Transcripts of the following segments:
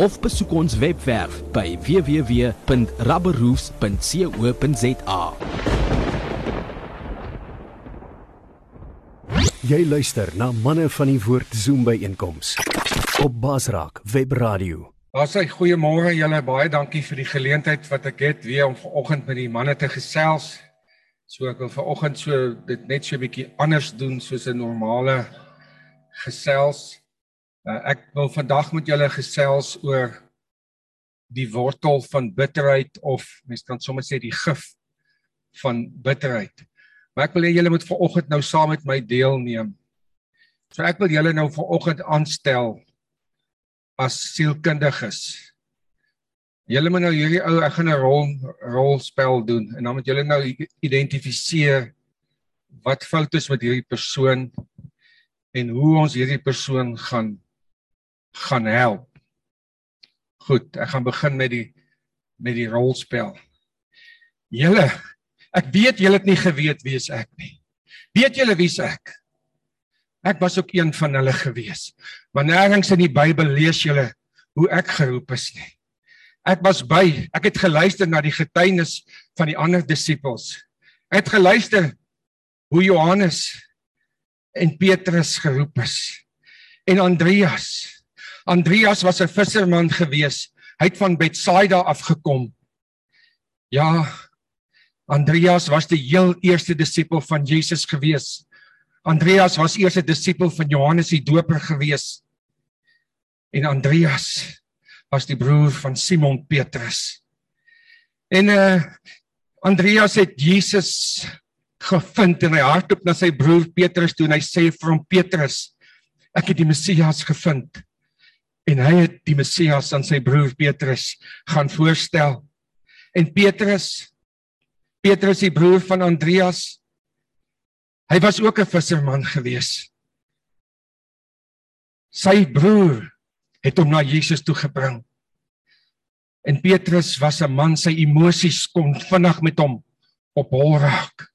of besoek ons webwerf by www.rubberroofs.co.za. Jy luister na manne van die woord Zoom by einkoms op Basraak Web Radio. Hy goeiemôre julle baie dankie vir die geleentheid wat ek het weer om vanoggend met die manne te gesels. So ek wil vanoggend so dit net so 'n bietjie anders doen soos 'n normale gesels. Uh, ek wil vandag met julle gesels oor die wortel van bitterheid of mens kan sommer sê die gif van bitterheid. Maar ek wil hê julle moet vanoggend nou saam met my deelneem. So ek wil julle nou vanoggend aanstel as sielkundiges. Julle moet nou hierdie ou ek gaan 'n rol rolspel doen en dan moet julle nou identifiseer wat fout is met hierdie persoon en hoe ons hierdie persoon gaan gaan help. Goed, ek gaan begin met die met die rolspel. Julle, ek weet julle het nie geweet wie ek nie. Weet julle wie ek? Ek was ook een van hulle gewees. Maar nêrens in die Bybel lees julle hoe ek geroep is nie. Ek was by, ek het geluister na die getuienis van die ander disippels. Ek het geluister hoe Johannes en Petrus geroep is en Andreas Andreas was 'n visserman gewees. Hy het van Betsaida afgekom. Ja, Andreas was die heel eerste disipel van Jesus gewees. Andreas was eers 'n disipel van Johannes die Doper gewees. En Andreas was die broer van Simon Petrus. En uh Andreas het Jesus gevind en hy hardloop na sy broer Petrus toe en hy sê vir hom Petrus, ek het die Messias gevind en hy het die Messias aan sy broer Petrus gaan voorstel. En Petrus Petrus die broer van Andreas hy was ook 'n visserman gewees. Sy broer het hom na Jesus toe gebring. En Petrus was 'n man sy emosies kon vinnig met hom op hol raak.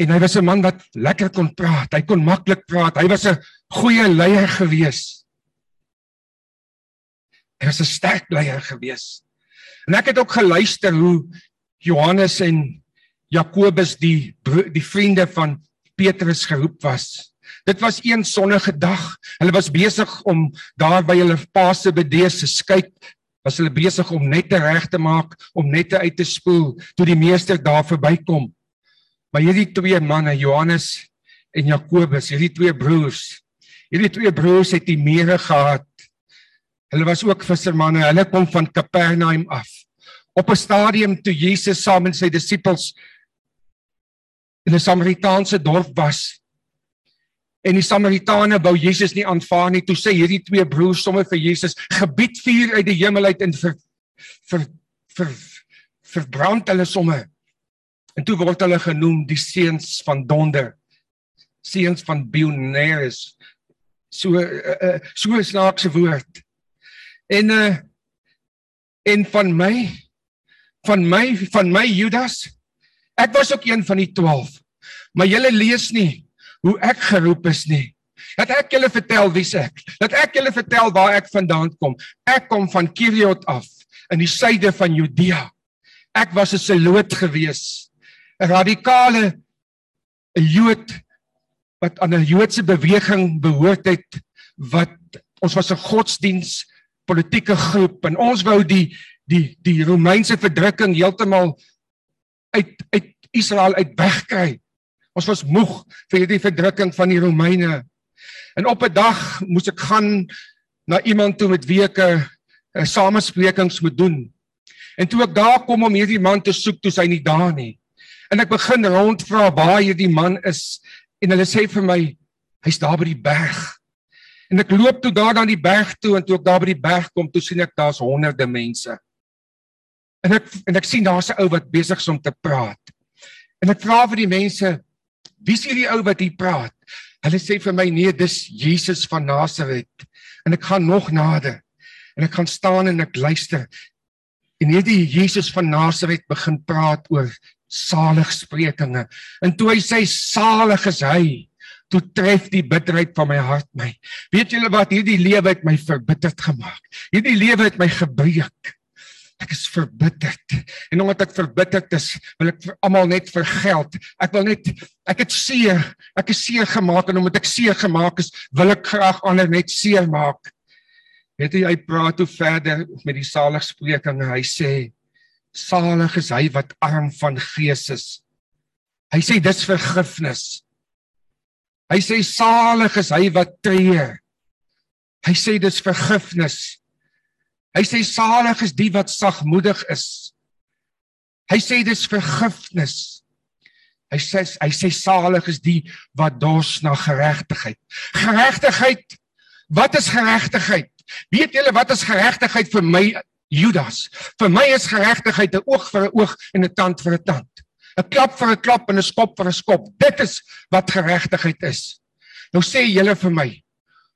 En hy was 'n man wat lekker kon praat. Hy kon maklik praat. Hy was 'n goeie leier gewees. Hy was 'n sterk leier gewees. En ek het ook geluister hoe Johannes en Jakobus die die vriende van Petrus geroep was. Dit was een sonnige dag. Hulle was besig om daar by hulle pa se bedees te skyk. Was hulle besig om nette reg te maak, om nette uit te spoel toe die meester daar verbykom. Maar hierdie twee manne, Johannes en Jakobus, hierdie twee broers, hierdie twee broers het die mere gehad Hulle was ook vissermanne. Hulle kom van Kapernaum af. Op 'n stadium toe Jesus saam met sy disippels in 'n Samaritaanse dorp was. En die Samaritane wou Jesus nie aanvaar nie. Toe sê hierdie twee broers sommer vir Jesus: "Gebied vuur uit die hemel uit en vir vir vir verbrand hulle somme." En toe word hulle genoem die seuns van donder. Seuns van Bioneres. So uh, uh, so 'n snaakse woord. En uh en van my van my van my Judas ek was ook een van die 12. Maar julle lees nie hoe ek geroep is nie. Dat ek julle vertel wie ek. Dat ek julle vertel waar ek vandaan kom. Ek kom van Kiriot af in die suide van Judea. Ek was 'n seloot gewees. 'n Radikale 'n Jood wat aan 'n Joodse beweging behoort het wat ons was 'n godsdiens politieke groep en ons wou die die die Romeinse verdrukking heeltemal uit uit Israel uit wegkry. Ons was moeg vir hierdie verdrukking van die Romeine. En op 'n dag moes ek gaan na iemand toe met wie ek 'n samesprekings moet doen. En toe ek daar kom om hierdie man te soek, toe hy nie daar nie. En ek begin rondvra waar hierdie man is en hulle sê vir my hy's daar by die berg. En ek loop toe daar aan die berg toe en toe ek daar by die berg kom, toe sien ek daar's honderde mense. En ek en ek sien daar's 'n ou wat besig is om te praat. En ek vra vir die mense, wie is hierdie ou wat hier praat? Hulle sê vir my nee, dis Jesus van Nasaret. En ek gaan nog nader. En ek gaan staan en ek luister. En hierdie Jesus van Nasaret begin praat oor saligsprekinge. En toe hy sê salig is hy, toe tref die bitterheid van my hart my. Weet julle wat hierdie lewe het my verbitterd gemaak? Hierdie lewe het my gebreek. Ek is verbitterd. En omdat ek verbitterd is, wil ek vir almal net vergeld. Ek wil net ek het seer. Ek is seer gemaak en omdat ek seer gemaak is, wil ek graag ander net seer maak. Weet jy hy praat toe verder met die saligsprekinge. Hy sê Salig is hy wat arm van gees is. Hy sê dis vergifnis. Hy sê salig is hy wat treur. Hy sê dis vergifnis. Hy sê salig is die wat sagmoedig is. Hy sê dis vergifnis. Hy sê hy sê salig is die wat dors na geregtigheid. Geregtigheid. Wat is geregtigheid? Weet julle wat is geregtigheid vir my Judas. Vir my is geregtigheid 'n oog vir 'n oog en 'n tand vir 'n tand. 'n Klap vir 'n klap en 'n skop vir 'n skop. Dit is wat geregtigheid is. Nou sê julle vir my,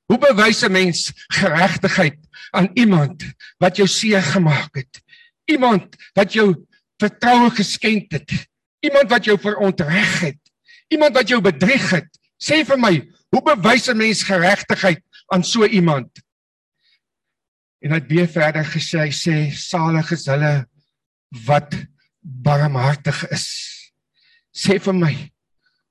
hoe bewys 'n mens geregtigheid aan iemand wat jou seer gemaak het? Iemand wat jou vertroue geskenk het. Iemand wat jou verontreg het. Iemand wat jou bedrieg het. Sê vir my, hoe bewys 'n mens geregtigheid aan so iemand? En hy het weer verder gesê, hy sê salig is hulle wat barmhartig is. Sê vir my,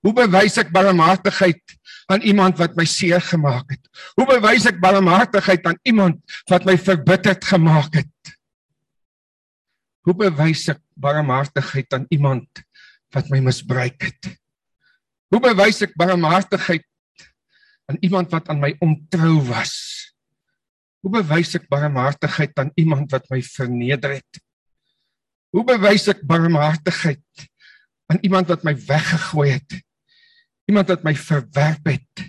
hoe bewys ek barmhartigheid aan iemand wat my seer gemaak het? Hoe bewys ek barmhartigheid aan iemand wat my verbitterd gemaak het? Hoe bewys ek barmhartigheid aan iemand wat my misbruik het? Hoe bewys ek barmhartigheid aan iemand wat aan my ontrou was? Hoe bewys ek barmhartigheid aan iemand wat my verneder het? Hoe bewys ek barmhartigheid aan iemand wat my weggegooi het? Iemand wat my verwerp het?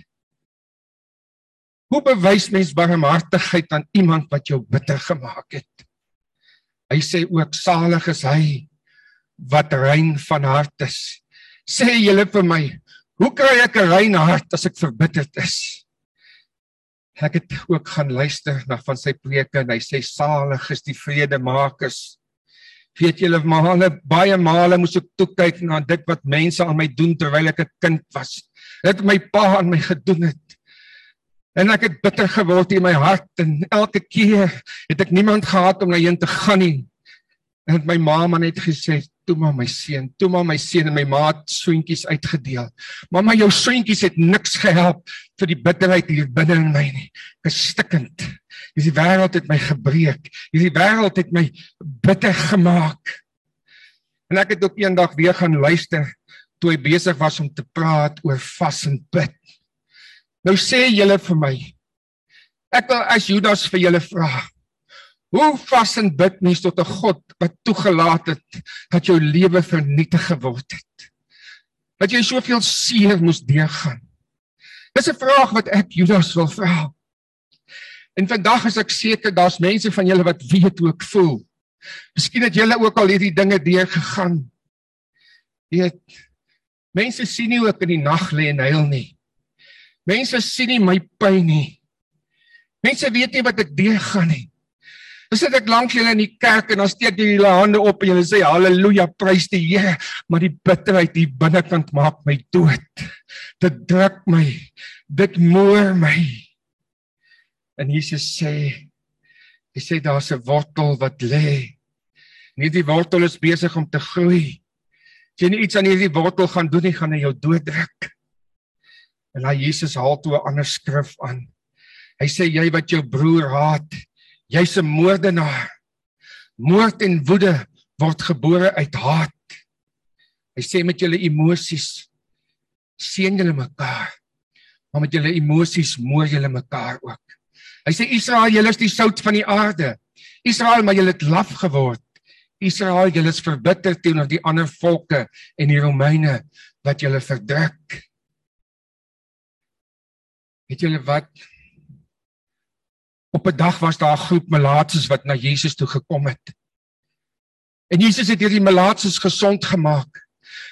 Hoe bewys mens barmhartigheid aan iemand wat jou bitter gemaak het? Hy sê ook salig is hy wat rein van hart is. Sê julle vir my, hoe kry ek 'n rein hart as ek verbitterd is? Ek het ook gaan luister na van sy preke en hy sê salig is die vredemakers. Weet julle male baie male moes ek toe kyk na dit wat mense aan my doen terwyl ek 'n kind was. Dit my pa aan my gedoen het. En ek het bitter geword in my hart en elke keer het ek niemand gehad om na heen te gaan nie. En my ma maar net gesê, toe maar my seun, toe maar my seun en my maat soentjies uitgedeel. Mamma, jou soentjies het niks gehelp vir die bitterheid hier binne in my nie. Gestikkend. Hierdie wêreld het my gebreek. Hierdie wêreld het my bitter gemaak. En ek het ook eendag weer gaan luister toe hy besig was om te praat oor vas en bid. Nou sê julle vir my. Ek wil as Judas vir julle vra. Hoe vas en bid mens tot 'n God wat toegelaat het dat jou lewe vernietig geword het? Dat jy soveel seer moes deurgaan. Dis 'n vraag wat ek Judas wil vra. En vandag is ek seker daar's mense van julle wat weet hoe ek voel. Miskien het julle ook al hierdie dinge deurgegaan. Weet mense sien nie ek in die nag lê en huil nie. Mense sien nie my pyn nie. Mense weet nie wat ek deurgaan nie. Dan sit ek langs julle in die kerk en dan steek jy julle hande op en julle sê haleluja, prys die Here, maar die bitterheid hier binnekant maak my dood. Dit druk my. Dit moer my. En Jesus sê hy sê daar's 'n wortel wat lê. Nie die wortel is besig om te groei. As jy nie iets aan hierdie wortel gaan doen nie, gaan hy jou dooddruk. En hy Jesus haal toe 'n ander skrif aan. Hy sê jy wat jou broer haat, Jy's 'n moordenaar. Moord en woede word gebore uit haat. Hy sê met julle emosies seën julle mekaar. Maar met julle emosies moor julle mekaar ook. Hy sê Israel, julle is die sout van die aarde. Israel, maar julle het laf geword. Israel, julle is verbitter teenoor die ander volke en die Romeine wat julle verdruk. Weet julle wat? Op 'n dag was daar 'n groep melaatses wat na Jesus toe gekom het. En Jesus het hierdie melaatses gesond gemaak.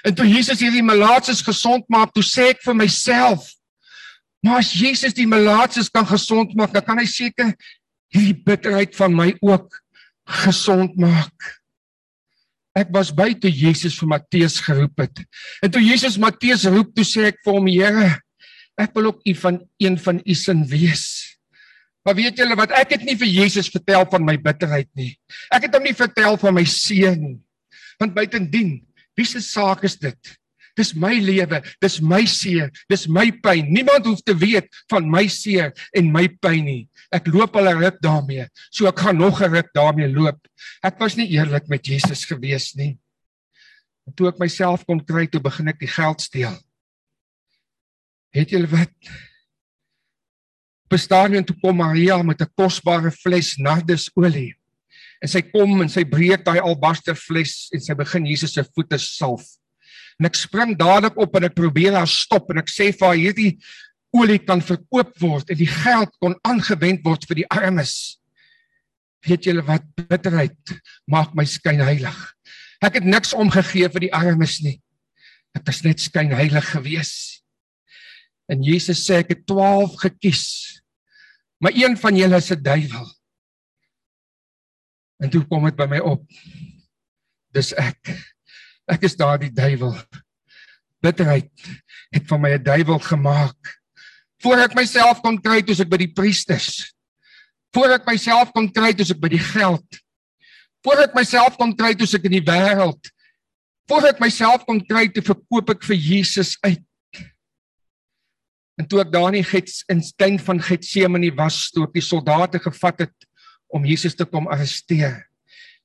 En toe Jesus hierdie melaatses gesond maak, toe sê ek vir myself, maar as Jesus die melaatses kan gesond maak, dan kan hy seker hierdie bitterheid van my ook gesond maak. Ek was by toe Jesus vir Matteus geroep het. En toe Jesus Matteus roep, toe sê ek vir hom, Here, ek wil ook u van een van u sin wees. Maar weet julle wat ek het nie vir Jesus vertel van my bitterheid nie. Ek het hom nie vertel van my seën nie. Want buitendien, wie se saak is dit? Dis my lewe, dis my seer, dis my pyn. Niemand hoef te weet van my seer en my pyn nie. Ek loop al 'n ruk daarmee, so ek gaan nog 'n ruk daarmee loop. Ek was nie eerlik met Jesus gewees nie. En toe ek myself kon kry, toe begin ek die geld steel. Het julle wat? Bestaan en toe kom Maria met 'n kosbare fles nardusolie. En sy kom en sy breek daai albaster fles en sy begin Jesus se voete salf. En ek spring dadelik op en ek probeer haar stop en ek sê vir haar hierdie olie kan verkoop word en die geld kon aangewend word vir die armes. Weet julle wat bitterheid maak my skyn heilig. Ek het niks omgegee vir die armes nie. Ek was net skyn heilig gewees. En Jesus sê ek het 12 gekies. Maar een van julle is 'n duiwel. En toe kom dit by my op. Dis ek. Ek is daardie duiwel. Bitterheid het van my 'n duiwel gemaak. Voor ek myself kon kry toe ek by die priesters. Voor ek myself kon kry toe ek by die geld. Voor ek myself kon kry toe ek in die wêreld. Voor ek myself kon kry toe verkoop ek vir Jesus uit. En toe ek daar in Gets in Stein van Getsemane was, toe ek die soldate gevat het om Jesus te kom arresteer.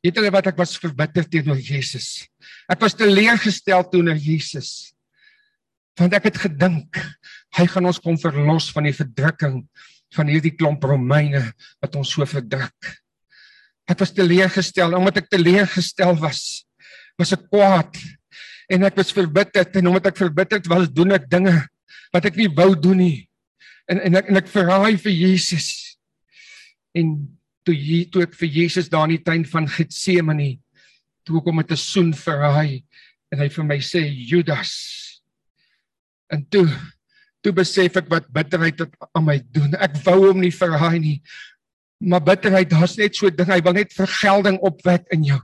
Weet julle wat ek was verbitter teenoor Jesus. Ek was teleurgestel teenoor Jesus. Want ek het gedink hy gaan ons kom verlos van die verdrukking van hierdie klomp Romeine wat ons so verdruk. Ek was teleurgestel omdat ek teleurgestel was. Was ek kwaad en ek was verbitterd en omdat ek verbitterd was, doen ek dinge wat ek nie wou doen nie. En en ek en ek verraai vir Jesus. En toe jy toe ek vir Jesus daar in die tuin van Getsemane toe kom met 'n soen verraai en hy vir my sê Judas. En toe toe besef ek wat bitterheid het aan my doen. Ek wou hom nie verraai nie maar bitterheid daar's net so ding hy wil net vergelding opwek in jou.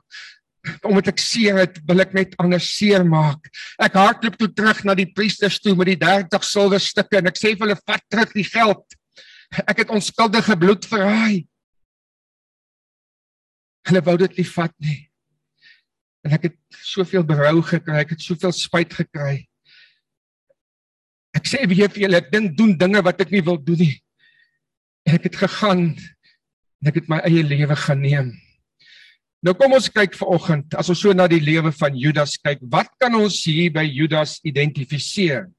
Omdat ek seer het wil ek net anders seer maak ek hardloop toe terug na die priesters toe met die 30 silwer stukke en ek sê vir hulle vat terug die geld. Ek het onskuldige bloed verraai Hulle wou dit nie vat nie. En ek het soveel berou gekry, ek het soveel spyt gekry. Ek sê weer vir julle, ek dink doen dinge wat ek nie wil doen nie. En ek het gegaan en ek het my eie lewe geneem. Nou kom ons kyk vanoggend, as ons so na die lewe van Judas kyk, wat kan ons hier by Judas identifiseer?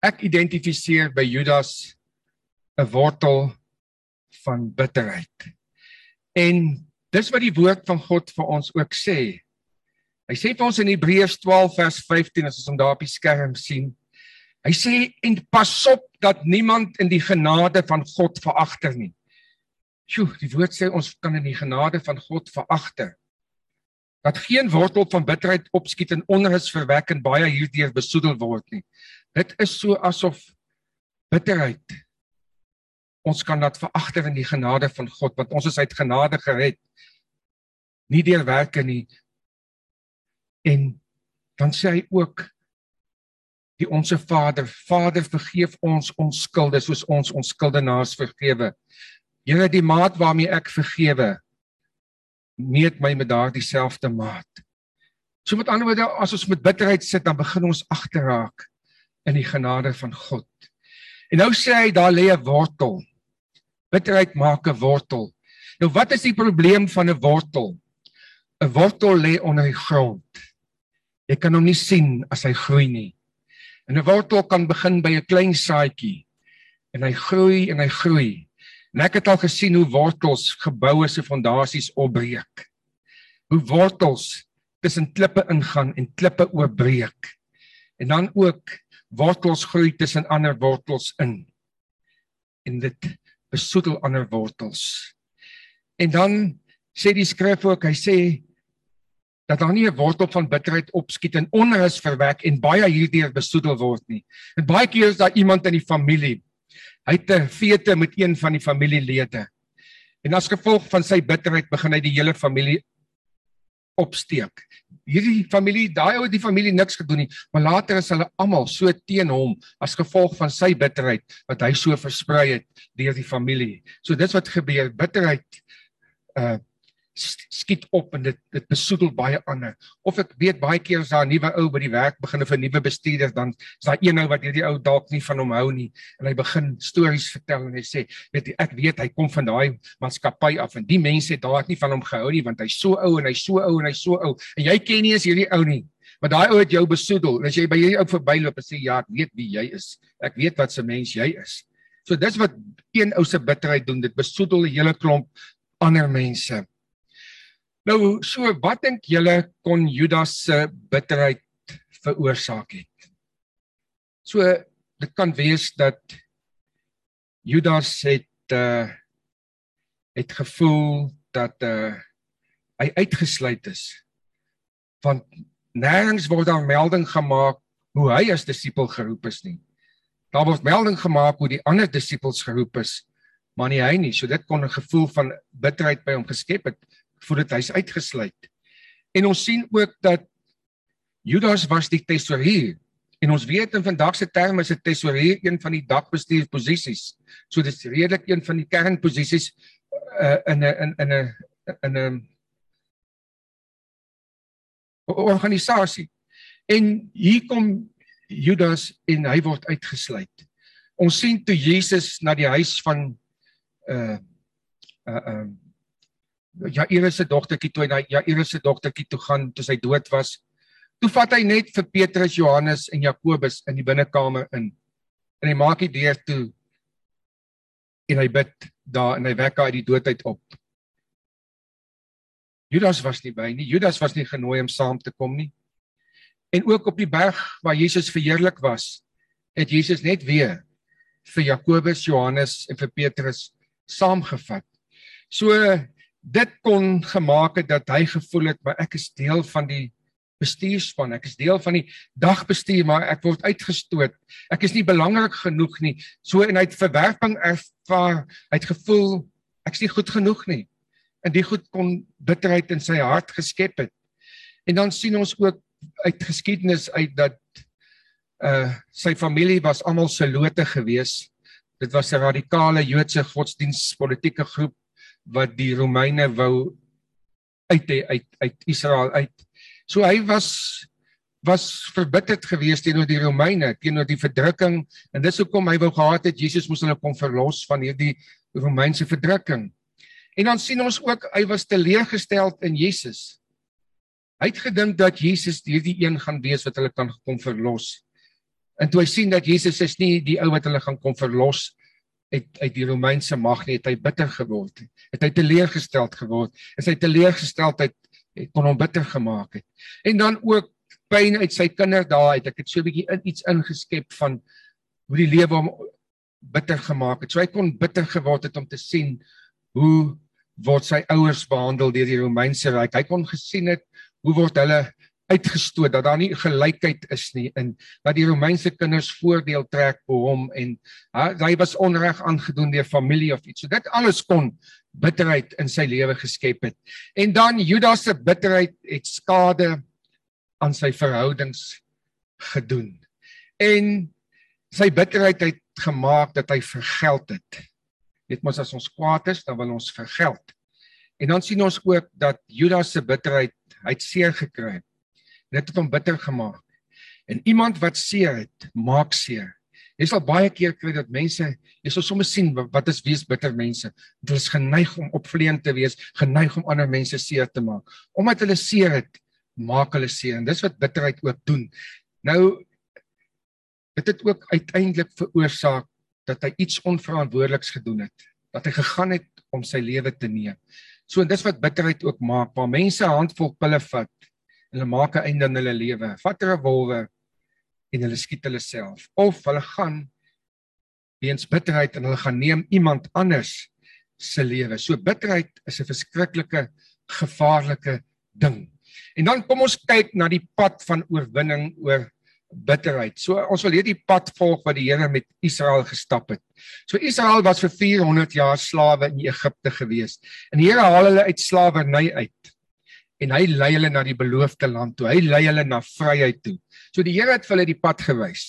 Ek identifiseer by Judas 'n wortel van bitterheid. En dis wat die woord van God vir ons ook sê. Hy sê vir ons in Hebreërs 12 vers 15 as ons hom daar op die skerm sien. Hy sê en pas op dat niemand in die genade van God veragter nie. Sjoe, die woord sê ons kan in die genade van God veragter. Dat geen wortel van bitterheid opskiet en onrus verwek en baie hierdeur besoedel word nie. Dit is so asof bitterheid ons kan dat veragter in die genade van God want ons is uit genade gered. Nie deur werke nie. En dan sê hy ook die onsse Vader Vader vergeef ons ons skulde soos ons ons skuldenaars vergewe. Here die maat waarmee ek vergewe meet my met daardie selfde maat. So met ander woorde as ons met bitterheid sit dan begin ons agterraak in die genade van God. En nou sê hy daar lê 'n wortel Bitterheid maak 'n wortel. Nou wat is die probleem van 'n wortel? 'n Wortel lê onder die grond. Jy kan hom nie sien as hy groei nie. En 'n wortel kan begin by 'n klein saadjie en hy groei en hy groei. En ek het al gesien hoe wortels geboue se fondasies opbreek. hoe wortels tussen klippe ingaan en klippe oopbreek. En dan ook wortels groei tussen ander wortels in. En dit besoedel ander wortels. En dan sê die skrif ook, hy sê dat daar nie 'n wortel van bitterheid opskiet en onrus verwek en baie hierdeur besoedel word nie. En baie keer is daar iemand in die familie. Hy het 'n feete met een van die familielede. En as gevolg van sy bitterheid begin hy die hele familie opsteek. Hierdie familie, daai ou het die familie niks gedoen nie, maar later is hulle almal so teen hom as gevolg van sy bitterheid wat hy so versprei het deur die familie. So dis wat gebeur, bitterheid uh skiet op en dit dit besoedel baie ander. Of ek weet baie keer as daar 'n nuwe ou by die werk begin of 'n nuwe bestuurder dan is daar een ou wat hierdie ou dalk nie van hom hou nie en hy begin stories vertel en hy sê weet jy ek weet hy kom van daai maatskappy af en die mense het daar nie van hom gehou nie want hy's so ou en hy's so ou en hy's so ou en jy ken nie eens hierdie ou nie. Maar daai ou het jou besoedel. En as jy by hierdie ou verbyloop en sê ja, ek weet wie jy is. Ek weet wat se mens jy is. So dis wat een ou se bitterheid doen. Dit besoedel 'n hele klomp ander mense. Nou, so wat dink julle kon Judas se bitterheid veroorsaak het? So dit kan wees dat Judas het uh het gevoel dat uh hy uitgesluit is. Want nêrens word daar melding gemaak hoe hy as disipel geroep is nie. Daar word melding gemaak hoe die ander disippels geroep is, maar nie hy nie. So dit kon 'n gevoel van bitterheid by hom geskep het voordat hy's uitgesluit. En ons sien ook dat Judas was die tesourier. En ons weet in vandag se terme is 'n tesourier een van die dagbestuurposisies. So dis redelik een van die kernposisies uh, in 'n in 'n in 'n organisasie. En hier kom Judas en hy word uitgesluit. Ons sien toe Jesus na die huis van uh uh um Jairus se dogtertjie toe hy Jairus se dogtertjie toe gaan toe sy dood was. Toe vat hy net vir Petrus, Johannes en Jakobus in die binnekamer in. En hy maak die deur toe en hy bid daar en hy wek uit die dood uit op. Judas was nie by nie. Judas was nie genooi om saam te kom nie. En ook op die berg waar Jesus verheerlik was, het Jesus net weer vir Jakobus, Johannes en vir Petrus saamgevat. So dit kon gemaak het dat hy gevoel het maar ek is deel van die bestuurspan ek is deel van die dagbestuur maar ek word uitgestoot. Ek is nie belangrik genoeg nie. So en hy het verwerping ervaar. Hy het gevoel ek is nie goed genoeg nie. En die goed kon bitterheid in sy hart geskep het. En dan sien ons ook uit geskiedenis uit dat uh sy familie was almal selote geweest dit was 'n radikale Joodse godsdienstpolitieke groep wat die Romeine wou uit uit uit Israel uit. So hy was was verbitterd geweest teenoor die Romeine, teenoor die verdrukking en dis hoekom hy wou gehad het Jesus moes hulle kom verlos van hierdie Romeinse verdrukking. En dan sien ons ook hy was teleurgesteld in Jesus. Hy het gedink dat Jesus hierdie een gaan wees wat hulle kan kom verlos. En toe hy sien dat Jesus is nie die ou wat hulle gaan kom verlos uit uit die Romeinse mag nie, het hy bitter geword. Het hy teleurgesteld geword. En sy teleurgesteldheid het kon hom bitter gemaak het. En dan ook pyn uit sy kinderdae het ek het so 'n bietjie in iets ingeskep van hoe die lewe hom bitter gemaak het. So hy kon bitter geword het om te sien hoe word sy ouers behandel deur die Romeinse ryk. Hy kon gesien het hoe word hulle uitgestoot dat daar nie gelykheid is nie in dat die Romeinse kinders voordeel trek by hom en ha, hy was onreg aangedoen deur familie of iets. So dit alles kon bitterheid in sy lewe geskep het. En dan Judas se bitterheid het skade aan sy verhoudings gedoen. En sy bitterheid het gemaak dat hy vergeld het. Net mos as ons kwaad is, dan wil ons vergeld. En dan sien ons ook dat Judas se bitterheid, hy het seer gekry dit het hom bitter gemaak. En iemand wat seer het, maak seer. Jy sal baie keer kry dat mense, jy sal soms sien wat is wees bitter mense. Hulle is geneig om opvleend te wees, geneig om ander mense seer te maak. Omdat hulle seer het, maak hulle seer en dis wat bitterheid ook doen. Nou dit het ook uiteindelik veroorsaak dat hy iets onverantwoordeliks gedoen het. Dat hy gegaan het om sy lewe te neem. So en dis wat bitterheid ook maak, waar mense 'n handvol pille vat hulle maak 'n einde aan hulle lewe. Vat 'n revolver en hulle skiet hulle self of hulle gaan weens bitterheid en hulle gaan neem iemand anders se lewe. So bitterheid is 'n verskriklike gevaarlike ding. En dan kom ons kyk na die pad van oorwinning oor bitterheid. So ons wil hierdie pad volg wat die Here met Israel gestap het. So Israel was vir 400 jaar slawe in Egipte gewees. En die Here haal hulle uit slawerny uit. En hy lei hulle na die beloofde land toe. Hy lei hulle na vryheid toe. So die Here het vir hulle die pad gewys.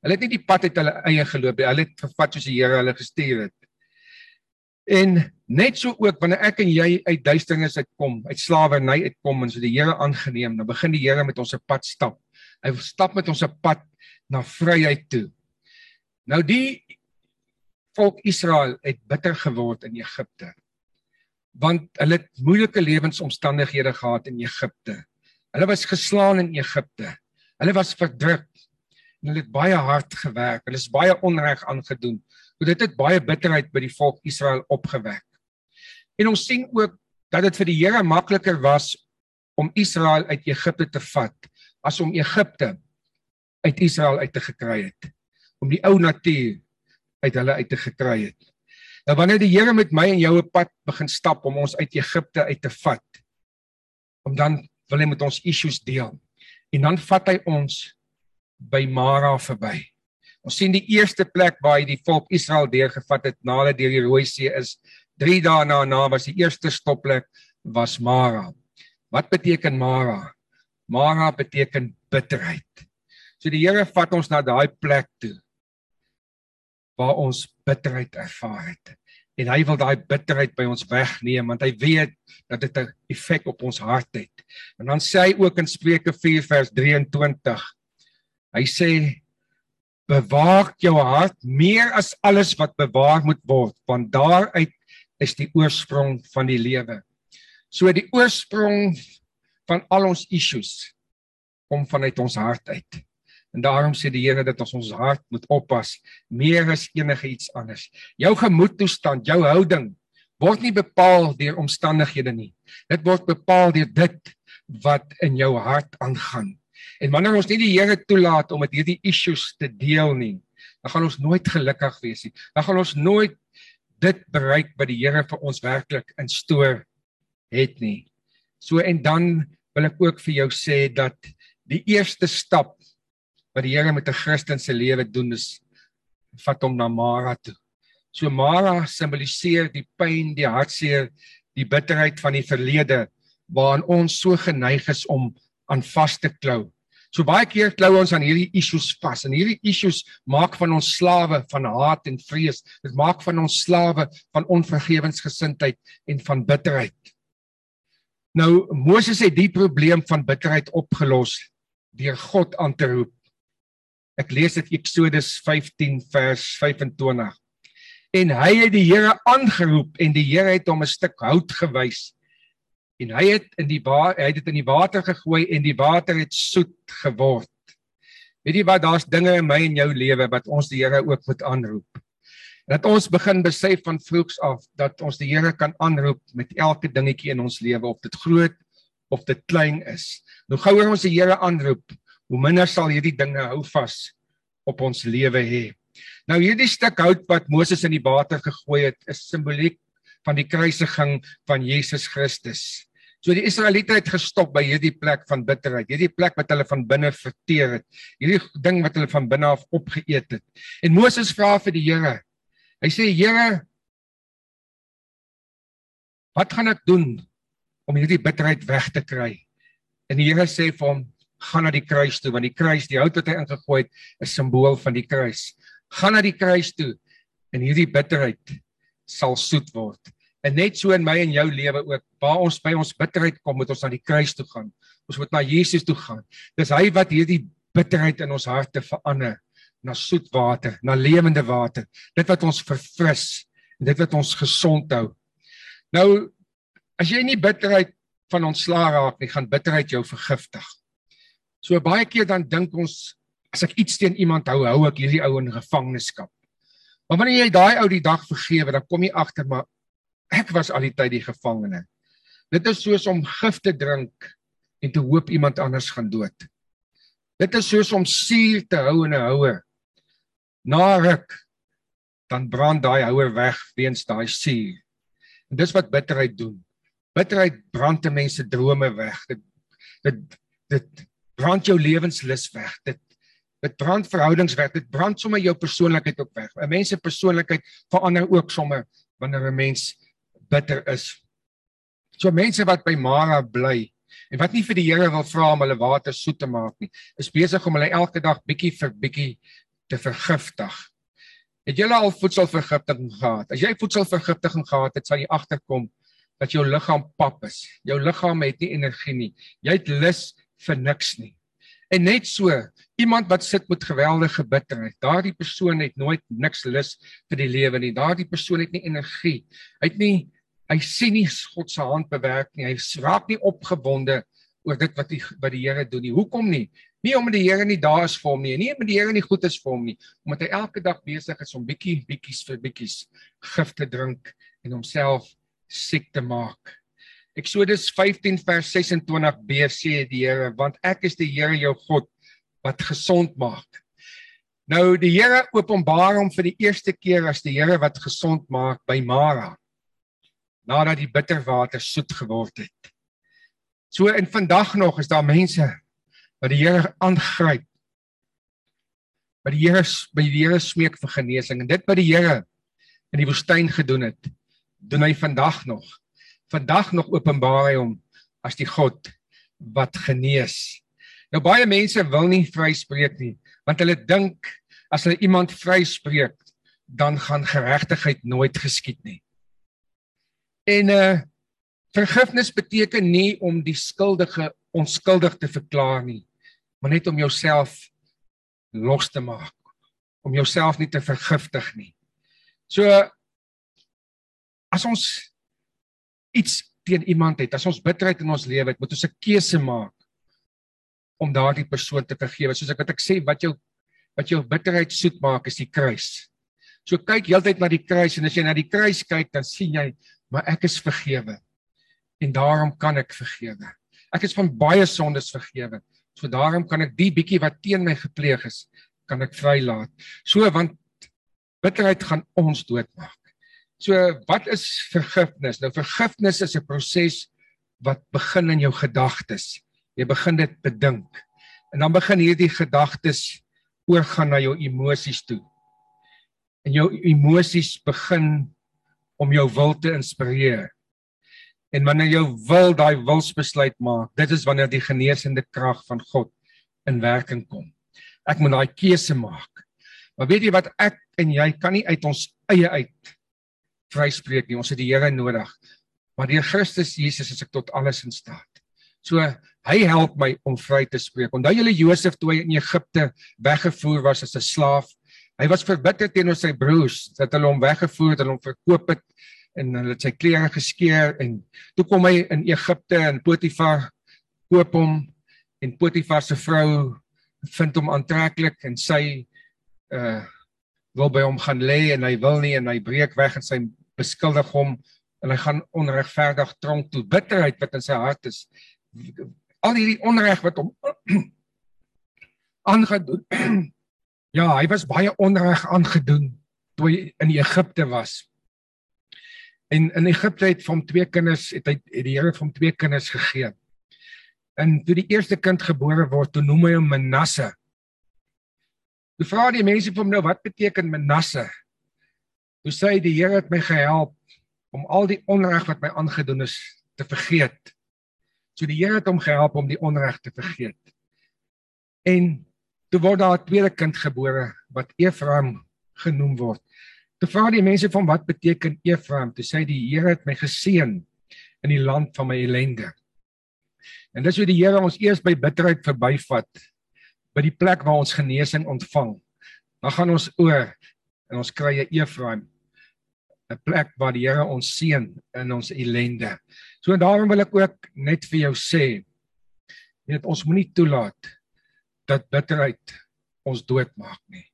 Hulle het nie die pad uit hulle eie geloop nie. Hulle het gevat soos die Here hulle gestuur het. En net so ook wanneer ek en jy uit duisternis uitkom, uit slawerny uitkom en so die Here aangeneem, dan begin die Here met ons se pad stap. Hy stap met ons se pad na vryheid toe. Nou die volk Israel het bitter geword in Egipte. Want hulle het moeilike lewensomstandighede gehad in Egipte. Hulle was geslaan in Egipte. Hulle was verdruk. En hulle het baie hard gewerk. Hulle is baie onreg aangedoen. Dit het baie bitterheid by die volk Israel opgewek. En ons sien ook dat dit vir die Here makliker was om Israel uit Egipte te vat as om Egipte uit Israel uit te gekry het. Om die ou natuur uit hulle uit te gekry het. Nou wanneer die Here met my en jou 'n pad begin stap om ons uit Egipte uit te vat, om dan wil hy met ons issues deel. En dan vat hy ons by Mara verby. Ons sien die eerste plek waar hy die volk Israel deurgevat het nadat deur die Rooi See is 3 dae na na was die eerste stopplek was Mara. Wat beteken Mara? Mara beteken bitterheid. So die Here vat ons na daai plek toe waar ons bitterheid ervaar het. En hy wil daai bitterheid by ons wegneem want hy weet dat dit 'n effek op ons hart het. En dan sê hy ook in Spreuke 4 vers 23. Hy sê bewaar jou hart meer as alles wat bewaar moet word want daaruit is die oorsprong van die lewe. So die oorsprong van al ons issues kom vanuit ons hart uit. En daarom sê die Here dat ons ons hart moet oppas meer as enige iets anders. Jou gemoedtoestand, jou houding word nie bepaal deur omstandighede nie. Dit word bepaal deur dit wat in jou hart aangaan. En wanneer ons nie die Here toelaat om met hierdie issues te deel nie, dan gaan ons nooit gelukkig wees nie. Dan gaan ons nooit dit bereik wat die Here vir ons werklik instoor het nie. So en dan wil ek ook vir jou sê dat die eerste stap wat die Here met 'n Christen se lewe doen is vat hom na Mara toe. So Mara simboliseer die pyn, die hartseer, die bitterheid van die verlede waaraan ons so geneig is om aan vas te klou. So baie keer klou ons aan hierdie issues vas en hierdie issues maak van ons slawe van haat en vrees. Dit maak van ons slawe van onvergewensgesindheid en van bitterheid. Nou Moses het die probleem van bitterheid opgelos deur God aan te roep. Ek lees dit Eksodus 15 vers 25. En hy het die Here aangeroep en die Here het hom 'n stuk hout gewys en hy het in die hy het dit in die water gegooi en die water het soet geword. Weet jy wat daar's dinge in my en jou lewe wat ons die Here ook moet aanroep. Dat ons begin besef van vroegs af dat ons die Here kan aanroep met elke dingetjie in ons lewe of dit groot of dit klein is. Nou gouer ons die Here aanroep, hoe minder sal hierdie dinge hou vas op ons lewe hê. Nou hierdie stuk hout wat Moses in die water gegooi het, is simboliek van die kruisiging van Jesus Christus. So die Israeliete het gestop by hierdie plek van bitterheid, hierdie plek wat hulle van binne verteer het, hierdie ding wat hulle van binne af opgeëet het. En Moses vra vir die Here. Hy sê Here, wat gaan ek doen om hierdie bitterheid weg te kry? En die Here sê vir hom, gaan na die kruis toe want die kruis, die hout wat hy ingegooi het, is simbool van die kruis. Gaan na die kruis toe en hierdie bitterheid sal soet word. En net so in my en jou lewe ook, waar ons by ons bitterheid kom, moet ons na die kruis toe gaan. Ons moet na Jesus toe gaan. Dis hy wat hierdie bitterheid in ons harte verander na soet water, na lewende water. Dit wat ons verfris en dit wat ons gesond hou. Nou as jy nie bitterheid van ontslaa raak nie, gaan bitterheid jou vergiftig. So baie keer dan dink ons as ek iets teen iemand hou, hou ek hierdie ou in gevangenskap. Maar wanneer jy daai ou die dag vergewe, dan kom jy agter maar ek was al die tyd die gevangene. Dit is soos om gif te drink en te hoop iemand anders gaan dood. Dit is soos om suur te hou in 'n houer. Na ruk dan brand daai houer weg weens daai suur. En dis wat bitterheid doen. Bitterheid brand te mense drome weg. Dit dit dit brand jou lewenslus weg. Dit dit brand verhoudings weg. Dit brand sommer jou persoonlikheid ook weg. 'n Mens se persoonlikheid verander ook sommer wanneer 'n mens bitter is. So mense wat by Mara bly en wat nie vir die Here wil vra om hulle water soet te maak nie, is besig om hulle elke dag bietjie vir bietjie te vergiftig. Het jy al voedselvergiftiging gehad? As jy voedselvergiftiging gehad het, sal jy agterkom dat jou liggaam pap is. Jou liggaam het nie energie nie. Jy het lus vir niks nie. En net so, iemand wat sit met geweldige bitterheid, daardie persoon het nooit niks lus vir die lewe nie. Daardie persoon het nie energie. Hy het nie hy sien nie God se hand bewerk nie. Hy raak nie opgewonde oor dit wat die wat die Here doen nie. Hoekom nie? Nie omdat die Here nie daar is vir hom nie, nie omdat die Here nie goed is vir hom nie, omdat hy elke dag besig is om bietjie bietjies vir bietjies gif te drink en homself siek te maak. Eksodus 15 vers 26b sê die Here, want ek is die Here jou God wat gesond maak. Nou die Here openbaar hom vir die eerste keer as die Here wat gesond maak by Mara. Nadat die bitterwater soet geword het. So en vandag nog is daar mense wat die Here aangryp. Wat die Here by die Here smeek vir genesing en dit wat die Here in die woestyn gedoen het, doen hy vandag nog. Vandag nog openbaar hy hom as die God wat genees. Nou baie mense wil nie vryspreek nie, want hulle dink as hulle iemand vryspreek, dan gaan geregtigheid nooit geskied nie. En uh vergifnis beteken nie om die skuldige onskuldig te verklaar nie, maar net om jouself los te maak, om jouself nie te vergiftig nie. So as ons iets teen iemand het, as ons bitterheid in ons lewe het, moet ons 'n keuse maak om daardie persoon te vergewe. Soos ek wat ek sê, wat jou wat jou bitterheid soet maak is die kruis. So kyk heeltyd na die kruis en as jy na die kruis kyk, dan sien jy, maar ek is vergewe. En daarom kan ek vergewe. Ek is van baie sondes vergewe. So daarom kan ek die bietjie wat teen my gepleeg is, kan ek vrylaat. So want bitterheid gaan ons doodmaak. So wat is vergifnis? Nou vergifnis is 'n proses wat begin in jou gedagtes. Jy begin dit bedink. En dan begin hierdie gedagtes oorgaan na jou emosies toe. En jou emosies begin om jou wil te inspireer. En wanneer jou wil daai wilsbesluit maak, dit is wanneer die genesende krag van God in werking kom. Ek moet daai keuse maak. Maar weet jy wat ek en jy kan nie uit ons eie uit vryspreek nie. Ons het die Here nodig. Maar deur Christus Jesus is ek tot alles in staat. So hy help my om vry te spreek. Onthou julle Josef toe hy in Egipte weggevoer was as 'n slaaf. Hy was verbitter teenoor sy broers dat hulle hom weggevoer het en hom verkoop het en hulle het sy klere geskeur en toe kom hy in Egipte en Potifar koop hom en Potifar se vrou vind hom aantreklik en sy uh wil by hom gaan lê en hy wil nie en hy breek weg en sy beskuldig hom en hy gaan onregverdig tronk toe bitterheid wat in sy hart is al hierdie onreg wat hom aangedoen ja hy was baie onreg aangedoen toe hy in Egipte was En in Egipte het van twee kinders het hy het die Here van twee kinders gegee. En toe die eerste kind gebore word, toe noem hy hom Manasse. Toe vra die mense vir hom nou wat beteken Manasse? Toe sê hy die Here het my gehelp om al die onreg wat my aangedoen is te vergeet. So die Here het hom gehelp om die onreg te vergeet. En toe word daar 'n tweede kind gebore wat Efraim genoem word. Toe vra die mense van wat beteken Efraim? Toe sê die Here het my geseën in die land van my ellende. En dis hoe die Here ons eers by bitterheid verbyvat by die plek waar ons genesing ontvang. Dan gaan ons oor en ons kry 'n Efraim 'n plek waar die Here ons seën in ons ellende. So daarom wil ek ook net vir jou sê, weet ons moenie toelaat dat bitterheid ons doodmaak nie.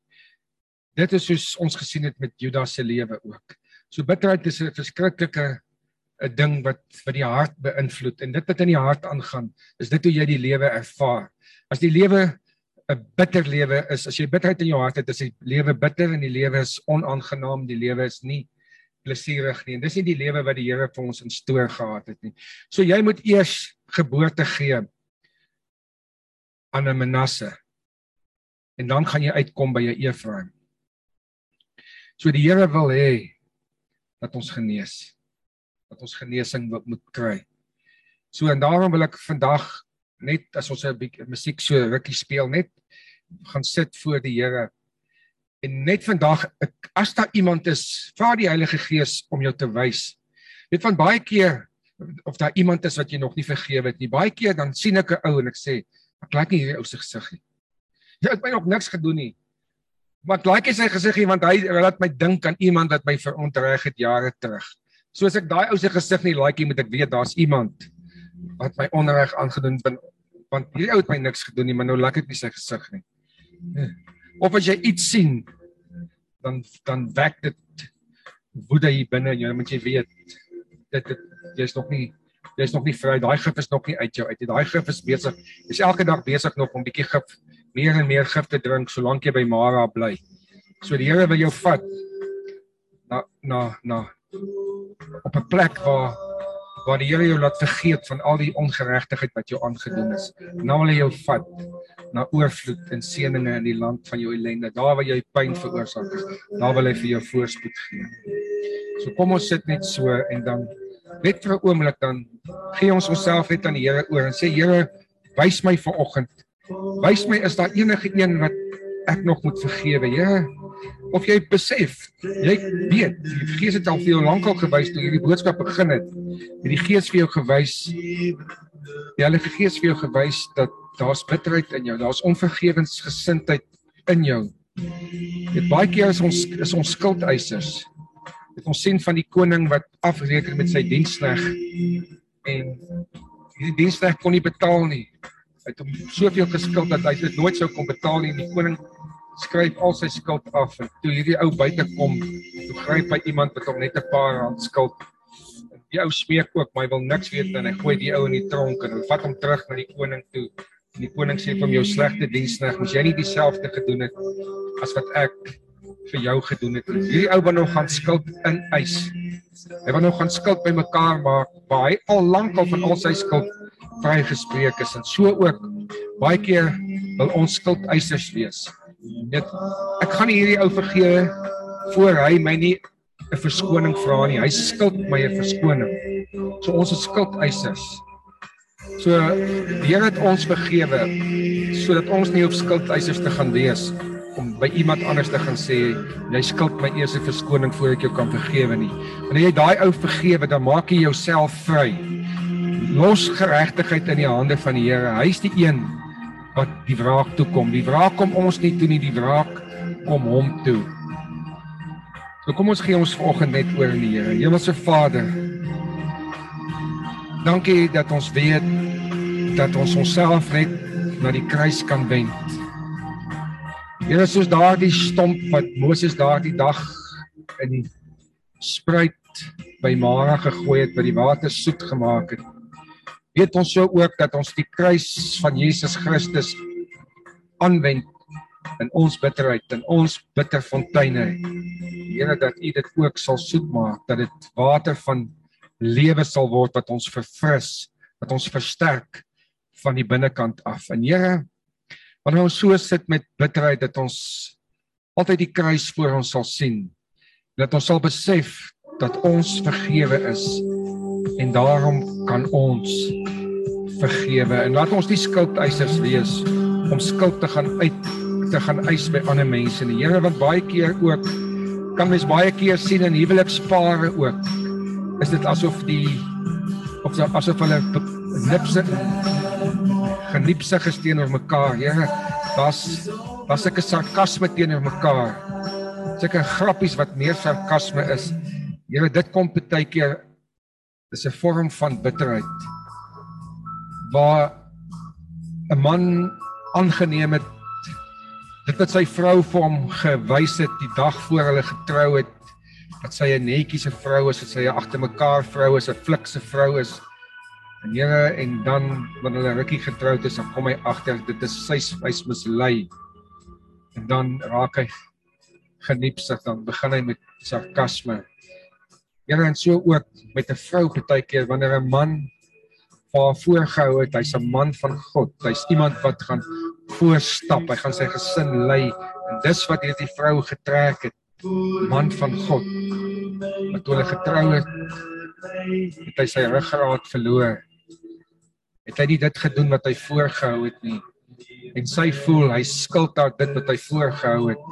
Dit is soos ons gesien het met Judas se lewe ook. So bitterheid is 'n verskriklike 'n ding wat wat die hart beïnvloed en dit wat in die hart aangaan, is dit hoe jy die lewe ervaar. As die lewe 'n bitter lewe is, as jy bitterheid in jou hart het, is die lewe bitter en die lewe is onaangenaam, die lewe is nie plesierig nie. En dis nie die lewe wat die Here vir ons instoor gehad het nie. So jy moet eers geboorte gee aan 'n Manasse. En dan gaan jy uitkom by 'n Efraim. So die Here wil hê dat ons genees. Dat ons genesing moet kry. So en daarom wil ek vandag net as ons 'n bietjie musiek so rukkie speel net gaan sit voor die Here En net vandag as daar iemand is, vra die Heilige Gees om jou te wys. Net van baie keer of daar iemand is wat jy nog nie vergewe het nie. Baie keer dan sien ek 'n ou en ek sê, ek like nie hierdie ou se gesig nie. Hy het my nog niks gedoen nie. Maar ek like sy gesig nie want hy laat my dink aan iemand wat my verontreg het jare terug. Soos ek daai ou se gesig nie like nie, moet ek weet daar's iemand wat my onreg aangedoen het want hierdie ou het my niks gedoen nie, maar nou like ek nie sy gesig nie. Of as jy iets sien, dan dan wek dit woede hier binne en jy moet jy weet dit dit jy's nog nie jy's nog nie vry. Daai gif is nog nie uit jou uit nie. Daai gif is besig. Jy's elke dag besig nog om bietjie gif meer en meer gif te drink solank jy by Mara bly. So die Here wil jou vat na na na op 'n plek waar waar die Here jou laat vergeet van al die ongeregtigheid wat jou aangedoen is. Nou wil hy jou vat na oorvloed en seëninge in die land van jou ellende. Daar waar jy pyn veroorsaak het, daar wil hy vir jou voorspoed gee. So kom ons sit net so en dan net vir 'n oomblik dan gee ons onsself net aan die Here oor en sê Here, wys my vanoggend. Wys my is daar enige een wat ek nog moet vergewe. Here, of jy besef, jy weet, die Gees het al vir jou lankal gewys toe hierdie boodskap begin het. Het die Gees vir jou gewys die Heilige Gees vir jou gewys dat daar's bitterheid in jou, daar's onvergewensgesindheid in jou. Dit baie keer is ons is ons skuldeisers. Dit ons sien van die koning wat afreken met sy dienskneg en hierdie dienskneg kon nie betaal nie. Hy het hom soveel geskuld dat hy dit nooit sou kon betaal nie. Die koning skryf al sy skuld af en toe hierdie ou buite kom, toe gryp hy iemand wat hom net 'n paar rand skuld die ou smeek ook, maar hy wil niks weet en hy gooi die ou in die tronk en hy vat hom terug na die koning toe. En die koning sê vir hom jou slegte dienskneg, moes jy nie dieselfde gedoen het as wat ek vir jou gedoen het. Hierdie ou wou nog gaan skuld ineis. Hy wou nog gaan skuld bymekaar maak, maar hy al lank al van al sy skuld vrygespreek is en so ook baie keer wil ons skuldeisers wees. Net ek gaan hierdie ou vergewe voor hy my nie 'n verskoning vra nie. Hy skuld my 'n verskoning. So ons is skuldeisers. So Here het ons vergewe sodat ons nie op skuldeisers te gaan wees om by iemand anders te gaan sê jy skuld my eers 'n verskoning voordat ek jou kan vergewe nie. Wanneer jy daai ou vergewe, dan maak jy jouself vry. Los geregtigheid in die hande van die Here. Hy's die een wat die wraak toe kom. Die wraak kom ons nie toe nie, die wraak kom hom toe. So kom ons gee ons vanoggend net oor aan die Here. Hemelse Vader. Dankie dat ons weet dat ons onsself net na die kruis kan wend. Here, soos daardie stomp wat Moses daardie dag in die spruit by Mara gegooi het wat die water soet gemaak het. Weet ons so ook dat ons die kruis van Jesus Christus aanwend in ons bitterheid en ons bitterfonteine. Here dat U dit ook sal soet maak, dat dit water van lewe sal word wat ons verfris, wat ons versterk van die binnekant af. En Here, wanneer ons so sit met bitterheid dat ons altyd die kruis voor ons sal sien, dat ons sal besef dat ons vergewe is en daarom kan ons vergewe en laat ons die skuldeisers wees om skuld te gaan uit te gaan eis by ander mense nie. Here wat baie keer ook kan mens baie keer sien in huwelikspare ook. Is dit asof die of so asof hulle lipse geniepse gesteenoor mekaar. Here, daar's daar's 'n sarkasme teenoor mekaar. Sulke grappies wat meer sarkasme is. Here, dit kom baie keer is 'n vorm van bitterheid. Waar 'n man aangeneem het dit wat sy vrou vir hom gewys het die dag voor hulle getrou het dat sy 'n netjiese vrou is, dat sy 'n agter mekaar vrou is, 'n flikse vrou is. En Here en dan wanneer hulle rukkie getroud is, dan kom hy agter dit is sy hy's mislei. En dan raak hy geniepsig, dan begin hy met sarkasme. Here en so ook met 'n vrou partykeer wanneer 'n man haar voorgehou het, hy's 'n man van God. Hy's iemand wat gaan voorstap. Hy gaan sy gesin lei en dis wat hierdie vrou getrek het. Man van God. Maar toe hulle getrou het, het hy sy ruggraat verloor. Het hy nie dit gedoen wat hy voorgehou het nie. En sy voel hy skuld haar dit wat hy voorgehou het.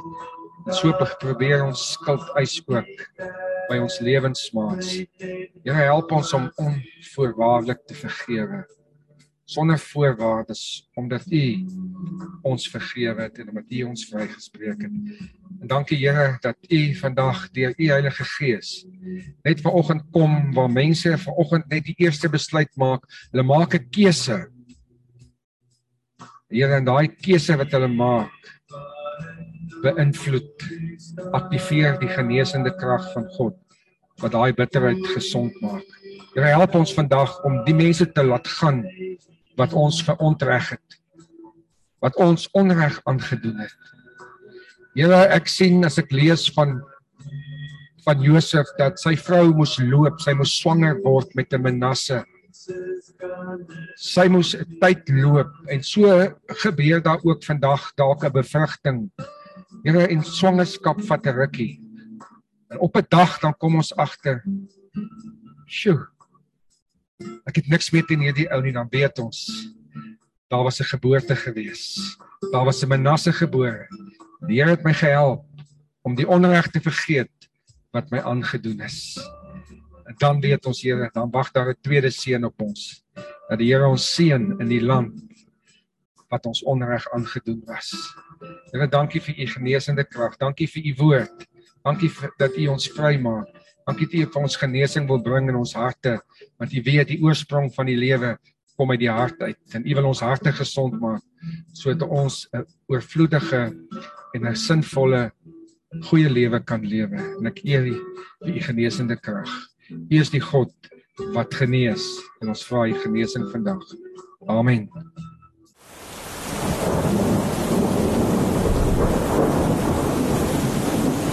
En so probeer ons skuld uitspook by ons lewensmaats. Here help ons om onvoorwaardelik te vergewe sonder voorwaardes omdat U ons vergewe het en omdat U ons vrygespreek het. En dankie Here dat U vandag deur U Heilige Gees net vanoggend kom waar mense vanoggend net die eerste besluit maak. Hulle maak 'n keuse. Here en daai keuse wat hulle maak beïnvloed aktiveer die genesende krag van God wat daai bitterheid gesond maak. Here help ons vandag om die mense te laat gaan wat ons verontreg het. Wat ons onreg aangedoen het. Here, ek sien as ek lees van van Josef dat sy vrou moes loop, sy moes swanger word met 'n Manasse. Sy moes tyd loop en so gebeur daar ook vandag dalk 'n bevrugting. Here, en swangerskap vat 'n rukkie. En op 'n dag dan kom ons agter. Sjoe, Ek het niks meer teen hierdie ou nie, dan weet ons daar was 'n geboorte gewees. Daar was 'n Manasse gebore. Die Here het my gehelp om die onreg te vergeet wat my aangedoen is. En dan weet ons Here, dan wag daar 'n tweede seën op ons. Dat die Here ons seën in die land wat ons onreg aangedoen was. Here, dankie vir u genesende krag. Dankie vir u woord. Dankie vir, dat u ons vrymaak. Dankie dat U vir ons genesing wil bring in ons harte, want U weet die oorsprong van die lewe kom uit die hart uit en U wil ons harte gesond maak sodat ons 'n oorvloedige en 'n sinvolle goeie lewe kan lewe. En ek eer U vir U genesende krag. U is die God wat genees en ons vra U genesing vandag. Amen.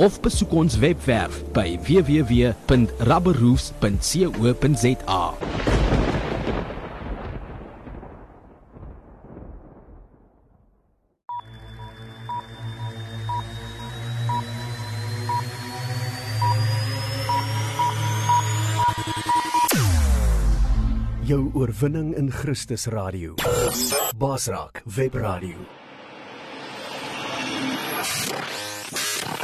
of besoek ons webwerf by www.rubberroofs.co.za. Jou oorwinning in Christus radio. Basraak web radio.